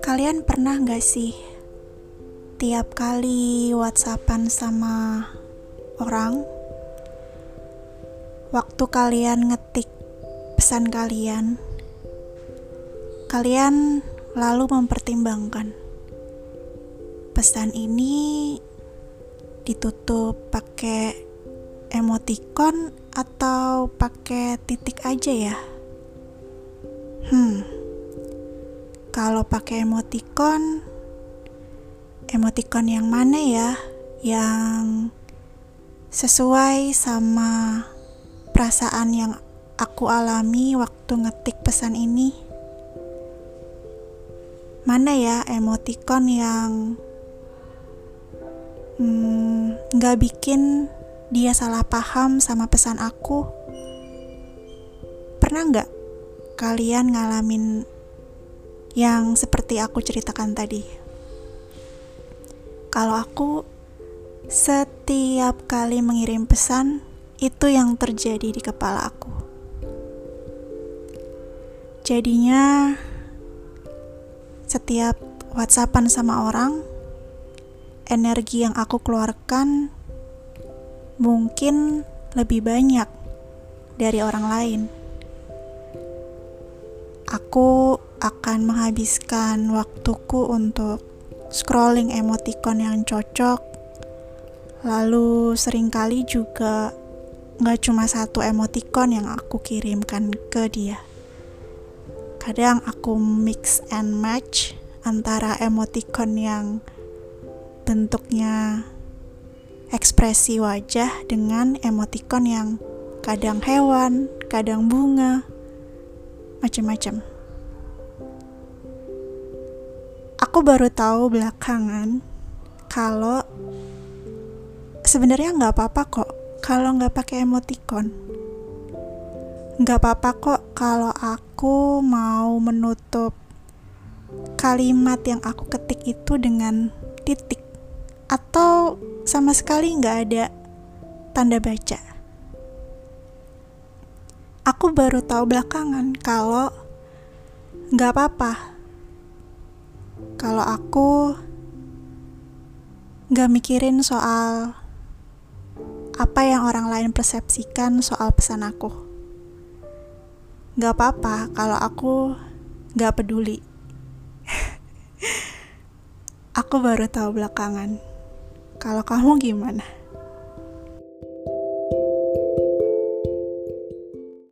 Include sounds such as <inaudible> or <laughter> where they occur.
Kalian pernah gak sih tiap kali whatsappan sama orang waktu kalian ngetik pesan kalian kalian lalu mempertimbangkan pesan ini ditutup pakai emoticon atau pakai titik aja ya? Hmm. Kalau pakai emoticon emoticon yang mana ya? Yang sesuai sama perasaan yang aku alami waktu ngetik pesan ini? Mana ya emoticon yang hmm, nggak hmm, bikin dia salah paham sama pesan aku pernah nggak kalian ngalamin yang seperti aku ceritakan tadi kalau aku setiap kali mengirim pesan, itu yang terjadi di kepala aku. Jadinya, setiap WhatsAppan sama orang, energi yang aku keluarkan mungkin lebih banyak dari orang lain. Aku akan menghabiskan waktuku untuk scrolling emoticon yang cocok lalu sering kali juga gak cuma satu emoticon yang aku kirimkan ke dia kadang aku mix and match antara emoticon yang bentuknya ekspresi wajah dengan emoticon yang kadang hewan, kadang bunga, macam-macam. aku baru tahu belakangan kalau sebenarnya nggak apa-apa kok kalau nggak pakai emoticon nggak apa-apa kok kalau aku mau menutup kalimat yang aku ketik itu dengan titik atau sama sekali nggak ada tanda baca aku baru tahu belakangan kalau nggak apa-apa kalau aku gak mikirin soal apa yang orang lain persepsikan soal pesan aku. Gak apa-apa kalau aku gak peduli. <laughs> aku baru tahu belakangan. Kalau kamu gimana?